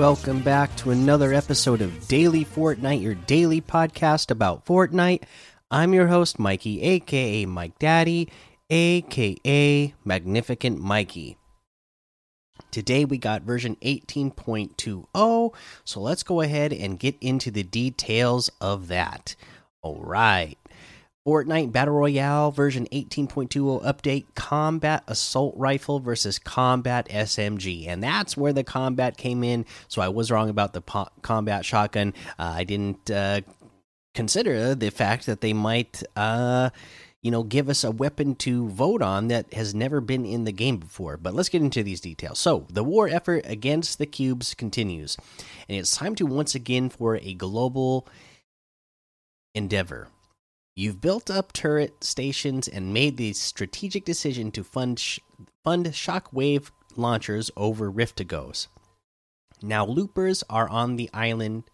Welcome back to another episode of Daily Fortnite, your daily podcast about Fortnite. I'm your host, Mikey, aka Mike Daddy, aka Magnificent Mikey. Today we got version 18.20, so let's go ahead and get into the details of that. All right. Fortnite Battle Royale version 18.20 update Combat Assault Rifle versus Combat SMG. And that's where the combat came in. So I was wrong about the combat shotgun. Uh, I didn't uh, consider the fact that they might. Uh, you know, give us a weapon to vote on that has never been in the game before. But let's get into these details. So, the war effort against the cubes continues, and it's time to once again for a global endeavor. You've built up turret stations and made the strategic decision to fund sh fund shockwave launchers over Rift-to-Gos. Now loopers are on the island.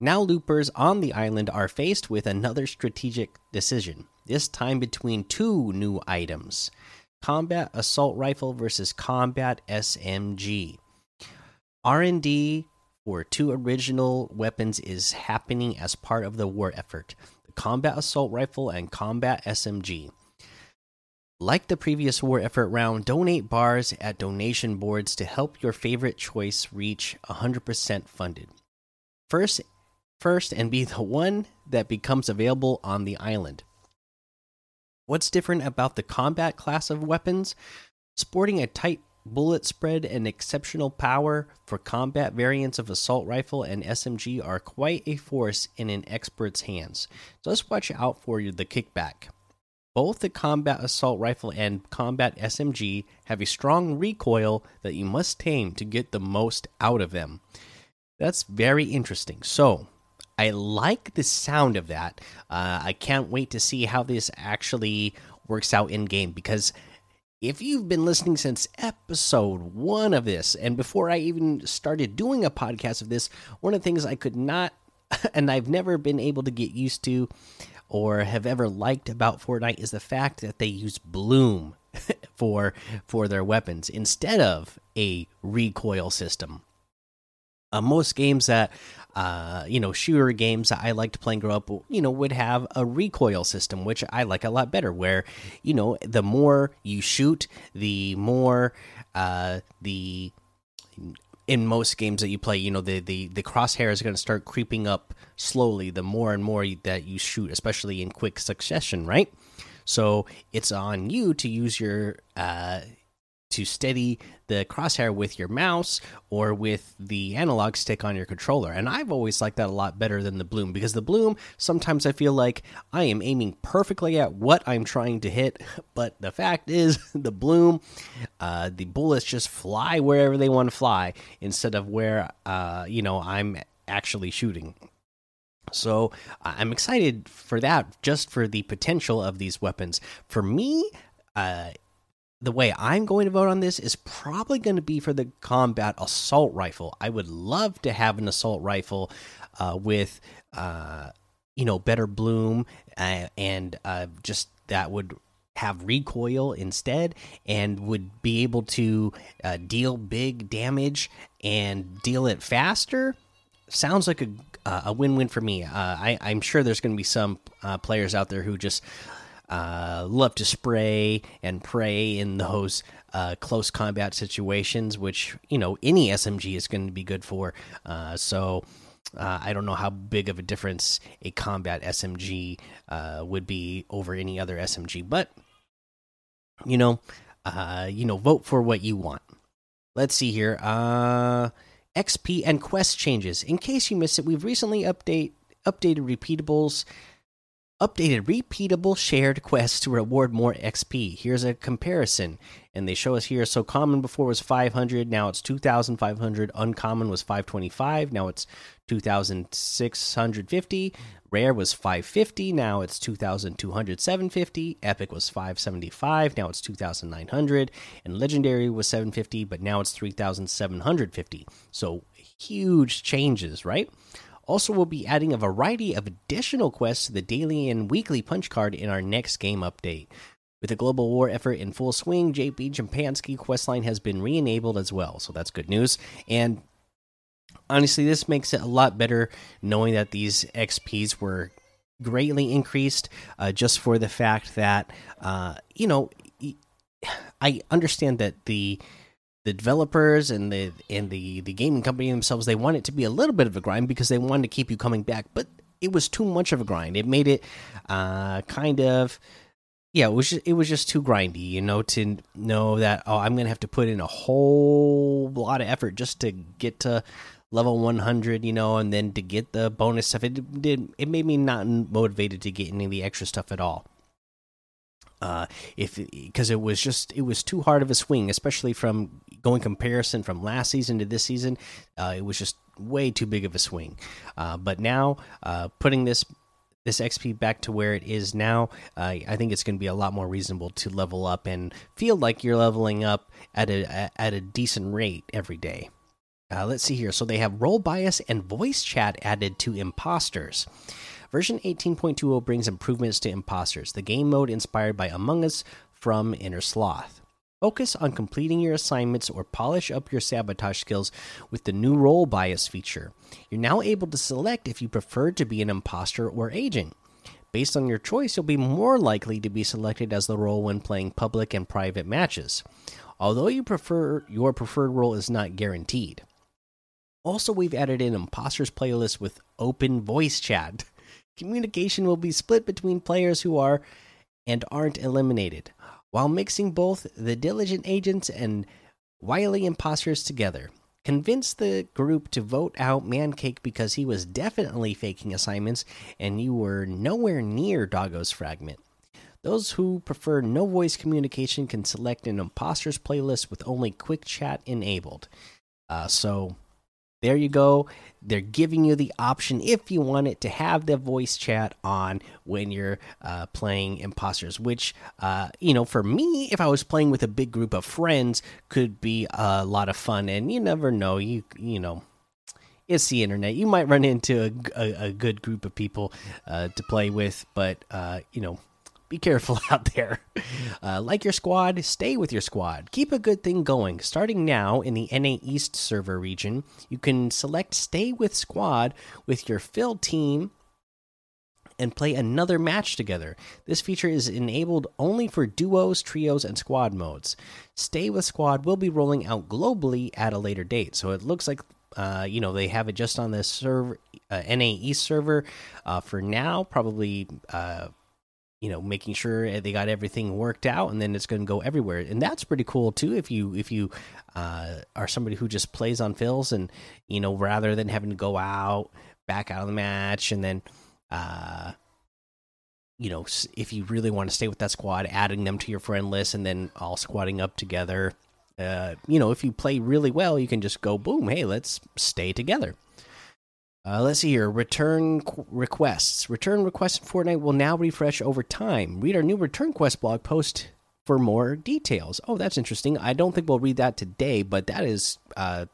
Now loopers on the island are faced with another strategic decision. This time between two new items: combat assault rifle versus combat SMG. R&D for two original weapons is happening as part of the war effort combat assault rifle, and combat SMG. Like the previous war effort round, donate bars at donation boards to help your favorite choice reach 100% funded. First, first and be the one that becomes available on the island. What's different about the combat class of weapons? Sporting a tight bullet spread and exceptional power for combat variants of assault rifle and SMG are quite a force in an expert's hands. So let's watch out for the kickback. Both the combat assault rifle and combat SMG have a strong recoil that you must tame to get the most out of them. That's very interesting. So, I like the sound of that. Uh, I can't wait to see how this actually works out in game because if you've been listening since episode one of this, and before I even started doing a podcast of this, one of the things I could not, and I've never been able to get used to or have ever liked about Fortnite is the fact that they use bloom for for their weapons instead of a recoil system. Uh, most games that uh, you know, shooter games that I liked playing grow up, you know, would have a recoil system, which I like a lot better. Where, you know, the more you shoot, the more uh, the in most games that you play, you know, the the the crosshair is going to start creeping up slowly. The more and more that you shoot, especially in quick succession, right? So it's on you to use your uh, to steady the crosshair with your mouse or with the analog stick on your controller. And I've always liked that a lot better than the bloom because the bloom sometimes I feel like I am aiming perfectly at what I'm trying to hit, but the fact is the bloom, uh, the bullets just fly wherever they want to fly instead of where uh, you know I'm actually shooting. So I'm excited for that, just for the potential of these weapons. For me, uh, the way I'm going to vote on this is probably going to be for the combat assault rifle. I would love to have an assault rifle uh, with, uh, you know, better bloom uh, and uh, just that would have recoil instead and would be able to uh, deal big damage and deal it faster. Sounds like a a win-win for me. Uh, I, I'm sure there's going to be some players out there who just uh, love to spray and pray in those uh, close combat situations, which you know any SMG is going to be good for. Uh, so uh, I don't know how big of a difference a combat SMG uh, would be over any other SMG, but you know, you know, vote for what you want. Let's see here. XP and quest changes. In case you missed it, we've recently update updated repeatables updated repeatable shared quests to reward more XP. Here's a comparison, and they show us here. So common before was 500, now it's 2,500. Uncommon was 525, now it's 2,650. Rare was 550, now it's 2,200, 750. Epic was 575, now it's 2,900. And Legendary was 750, but now it's 3,750. So huge changes, right? Also, we'll be adding a variety of additional quests to the daily and weekly punch card in our next game update. With the global war effort in full swing, JB Chimpanski questline has been re-enabled as well, so that's good news. And honestly, this makes it a lot better knowing that these XPs were greatly increased, uh, just for the fact that uh, you know I understand that the the developers and the and the the gaming company themselves they want it to be a little bit of a grind because they want to keep you coming back, but it was too much of a grind. It made it uh, kind of yeah, it was just, it was just too grindy, you know, to know that oh, I'm gonna have to put in a whole lot of effort just to get to level 100, you know, and then to get the bonus stuff. It did it made me not motivated to get any of the extra stuff at all. Uh, if because it was just it was too hard of a swing, especially from going comparison from last season to this season. Uh, it was just way too big of a swing. Uh, but now uh, putting this this XP back to where it is now, I think it's going to be a lot more reasonable to level up and feel like you're leveling up at a at a decent rate every day. Uh, let's see here. So they have role bias and voice chat added to imposters. Version 18.20 brings improvements to imposters, the game mode inspired by Among Us from Innersloth. Focus on completing your assignments or polish up your sabotage skills with the new role bias feature. You're now able to select if you prefer to be an imposter or agent. Based on your choice, you'll be more likely to be selected as the role when playing public and private matches. Although you prefer your preferred role is not guaranteed. Also, we've added an imposters playlist with open voice chat. Communication will be split between players who are and aren't eliminated while mixing both the diligent agents and wily imposters together. Convince the group to vote out Mancake because he was definitely faking assignments and you were nowhere near Doggo's fragment. Those who prefer no voice communication can select an imposters playlist with only quick chat enabled. Uh, so there you go. They're giving you the option if you want it to have the voice chat on when you're uh, playing imposters. Which, uh, you know, for me, if I was playing with a big group of friends, could be a lot of fun. And you never know, you you know, it's the internet. You might run into a, a, a good group of people uh, to play with, but uh, you know, be careful out there. Uh, like your squad, stay with your squad. Keep a good thing going. Starting now in the NA East server region, you can select Stay with Squad with your fill team and play another match together. This feature is enabled only for duos, trios, and squad modes. Stay with Squad will be rolling out globally at a later date. So it looks like uh, you know they have it just on the server uh, NA East server uh, for now. Probably uh, you know making sure they got everything worked out and then it's going to go everywhere. And that's pretty cool too if you if you uh, are somebody who just plays on fills and you know rather than having to go out back out of the match and then uh you know if you really want to stay with that squad adding them to your friend list and then all squatting up together uh you know if you play really well you can just go boom hey let's stay together uh, let's see here. Return requests. Return requests in Fortnite will now refresh over time. Read our new return quest blog post for more details. Oh, that's interesting. I don't think we'll read that today, but that is uh,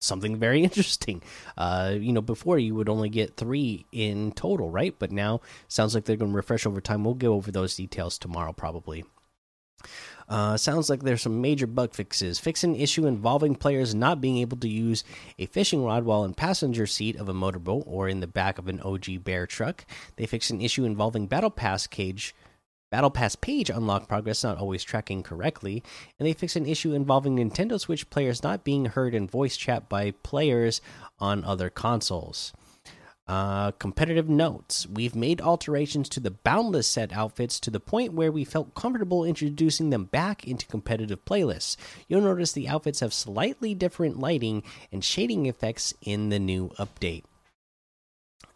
something very interesting. Uh, you know, before you would only get three in total, right? But now sounds like they're going to refresh over time. We'll go over those details tomorrow, probably. Uh, sounds like there's some major bug fixes. Fix an issue involving players not being able to use a fishing rod while in passenger seat of a motorboat or in the back of an OG bear truck. They fix an issue involving battle pass cage. Battle Pass page unlock progress not always tracking correctly, and they fix an issue involving Nintendo Switch players not being heard in voice chat by players on other consoles. Uh, competitive notes. We've made alterations to the Boundless set outfits to the point where we felt comfortable introducing them back into competitive playlists. You'll notice the outfits have slightly different lighting and shading effects in the new update.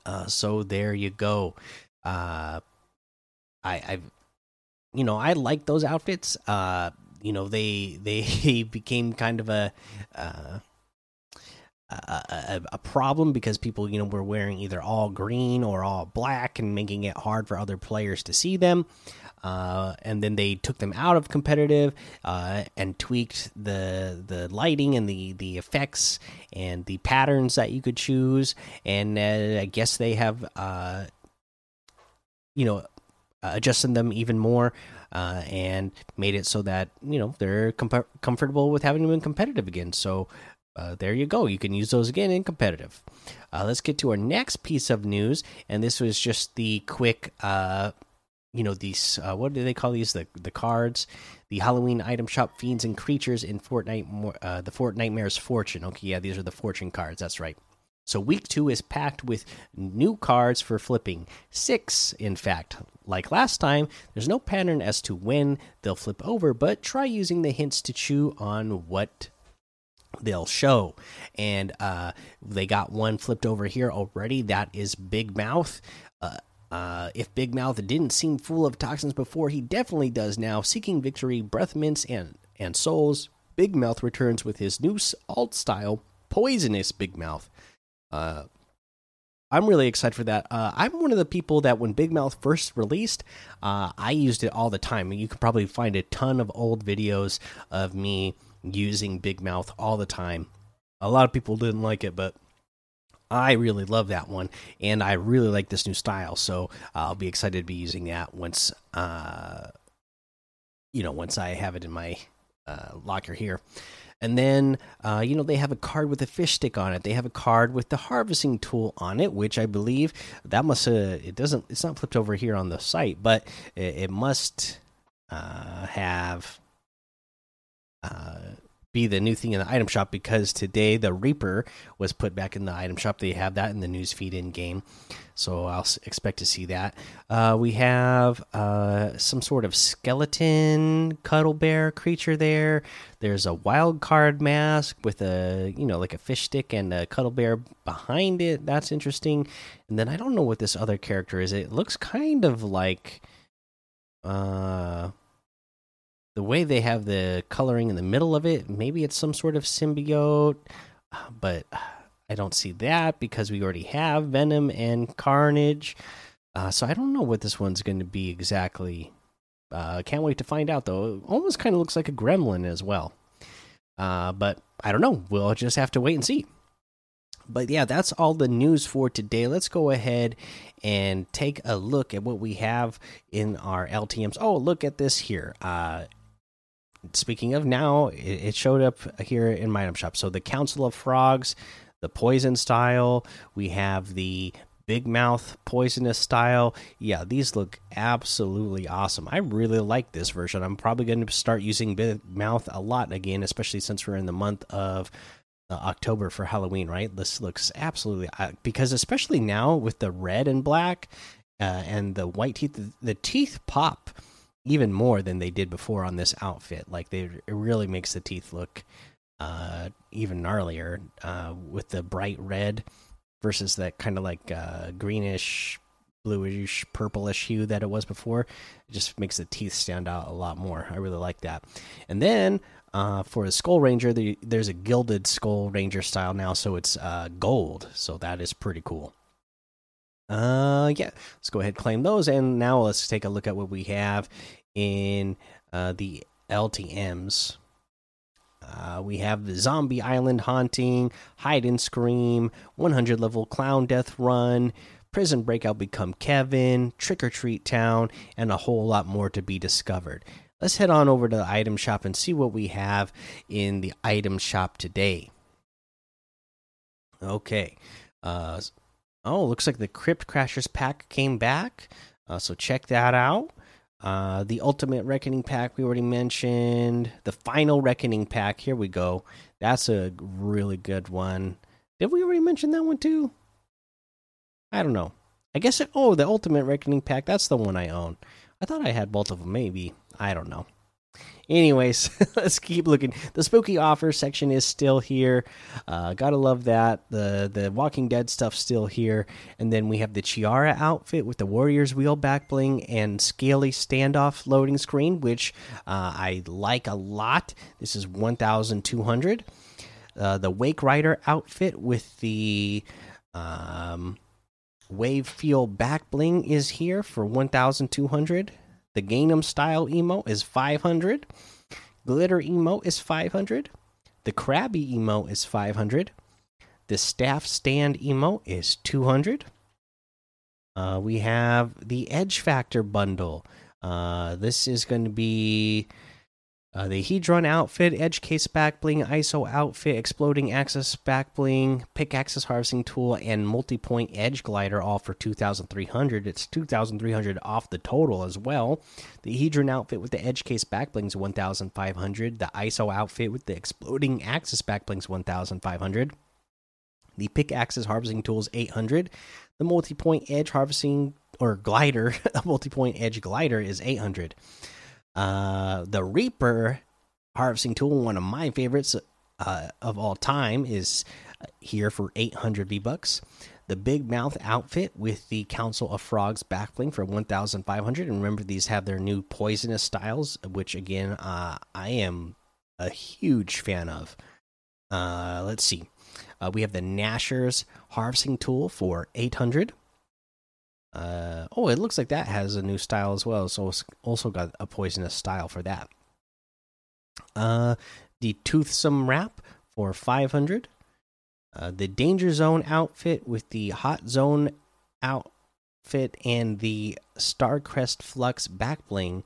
Uh, so there you go. Uh, I, I've, you know, I like those outfits. Uh, you know, they they became kind of a uh, a, a, problem because people, you know, were wearing either all green or all black and making it hard for other players to see them. Uh, and then they took them out of competitive uh, and tweaked the the lighting and the the effects and the patterns that you could choose. And uh, I guess they have, uh, you know, adjusted them even more uh, and made it so that you know they're com comfortable with having them in competitive again. So uh, there you go. You can use those again in competitive. Uh, let's get to our next piece of news, and this was just the quick, uh, you know, these uh, what do they call these? The the cards, the Halloween item shop fiends and creatures in Fortnite, uh, the Fortnitemares Fortune. Okay, yeah, these are the fortune cards. That's right. So week two is packed with new cards for flipping. Six, in fact. Like last time, there's no pattern as to when they'll flip over, but try using the hints to chew on what they'll show. And uh, they got one flipped over here already. That is Big Mouth. Uh, uh, if Big Mouth didn't seem full of toxins before, he definitely does now. Seeking victory, breath mints, and and souls. Big Mouth returns with his new alt style, Poisonous Big Mouth. I'm really excited for that. Uh, I'm one of the people that when Big Mouth first released, uh, I used it all the time. You can probably find a ton of old videos of me using Big Mouth all the time. A lot of people didn't like it, but I really love that one, and I really like this new style. So I'll be excited to be using that once, uh, you know, once I have it in my uh, locker here. And then, uh, you know, they have a card with a fish stick on it. They have a card with the harvesting tool on it, which I believe that must. Uh, it doesn't. It's not flipped over here on the site, but it, it must uh, have uh, be the new thing in the item shop because today the Reaper was put back in the item shop. They have that in the news feed in game, so I'll expect to see that. Uh, we have uh, some sort of skeleton cuddle bear creature there. There's a wild card mask with a you know like a fish stick and a cuddle bear behind it. That's interesting. And then I don't know what this other character is. It looks kind of like uh the way they have the coloring in the middle of it, maybe it's some sort of symbiote, but I don't see that because we already have Venom and Carnage. Uh, so I don't know what this one's going to be exactly. Uh, can't wait to find out though. It almost kind of looks like a gremlin as well. Uh, but I don't know. We'll just have to wait and see. But yeah, that's all the news for today. Let's go ahead and take a look at what we have in our LTMs. Oh, look at this here. Uh, speaking of now, it, showed up here in my item shop. So the Council of Frogs, the poison style, we have the big mouth poisonous style. Yeah, these look absolutely awesome. I really like this version. I'm probably going to start using big mouth a lot again, especially since we're in the month of uh, October for Halloween, right? This looks absolutely uh, because especially now with the red and black uh, and the white teeth, the, the teeth pop even more than they did before on this outfit. Like they, it really makes the teeth look uh, even gnarlier uh, with the bright red versus that kind of like uh, greenish, bluish, purplish hue that it was before. It just makes the teeth stand out a lot more. I really like that. And then uh, for a Skull Ranger, the, there's a gilded Skull Ranger style now, so it's uh, gold. So that is pretty cool. Uh, yeah, let's go ahead and claim those. And now let's take a look at what we have in uh, the LTMs. Uh, we have the Zombie Island Haunting, Hide and Scream, 100 level Clown Death Run, Prison Breakout Become Kevin, Trick or Treat Town, and a whole lot more to be discovered. Let's head on over to the item shop and see what we have in the item shop today. Okay. Uh, oh, looks like the Crypt Crashers pack came back. Uh, so check that out. Uh, the Ultimate Reckoning pack we already mentioned. The Final Reckoning pack. Here we go. That's a really good one. Did we already mention that one too? I don't know. I guess it. Oh, the Ultimate Reckoning pack. That's the one I own. I thought I had both of them. Maybe. I don't know. Anyways, let's keep looking. The spooky offer section is still here. Uh, gotta love that. The the Walking Dead stuff still here, and then we have the Chiara outfit with the Warriors wheel back bling and scaly standoff loading screen, which uh, I like a lot. This is one thousand two hundred. Uh, the Wake Rider outfit with the um, Wave Feel back bling is here for one thousand two hundred. The Gangnam style emo is 500. Glitter emo is 500. The Krabby emo is 500. The staff stand emo is 200. Uh, we have the Edge Factor bundle. Uh, this is going to be uh, the Hedron outfit, Edge Case back bling, ISO outfit, Exploding Axis back bling, Pickaxes harvesting tool, and multi point Edge glider all for 2,300. It's 2,300 off the total as well. The Hedron outfit with the Edge Case back bling is 1,500. The ISO outfit with the Exploding Axis back bling is 1,500. The Pickaxes harvesting tool is 800. The multi point Edge harvesting or glider, a multi point Edge glider is 800. Uh, the Reaper harvesting tool, one of my favorites uh, of all time, is here for 800 V bucks. The Big Mouth outfit with the Council of Frogs backbling for 1,500. And remember, these have their new poisonous styles, which again, uh, I am a huge fan of. Uh, let's see. Uh, we have the Gnasher's harvesting tool for 800. Uh, oh, it looks like that has a new style as well. So it's also got a poisonous style for that. Uh, the Toothsome Wrap for 500. Uh, the Danger Zone outfit with the Hot Zone outfit and the Starcrest Flux back bling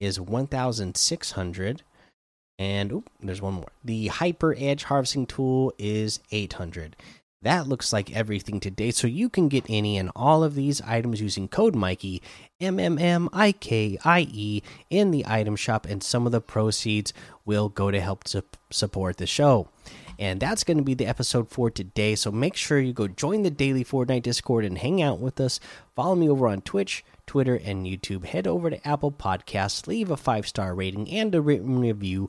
is 1,600. And there's one more. The Hyper Edge harvesting tool is 800. That looks like everything today. So you can get any and all of these items using code Mikey, M M M I K I E, in the item shop, and some of the proceeds will go to help to support the show. And that's going to be the episode for today. So make sure you go join the daily Fortnite Discord and hang out with us. Follow me over on Twitch, Twitter, and YouTube. Head over to Apple Podcasts, leave a five star rating and a written review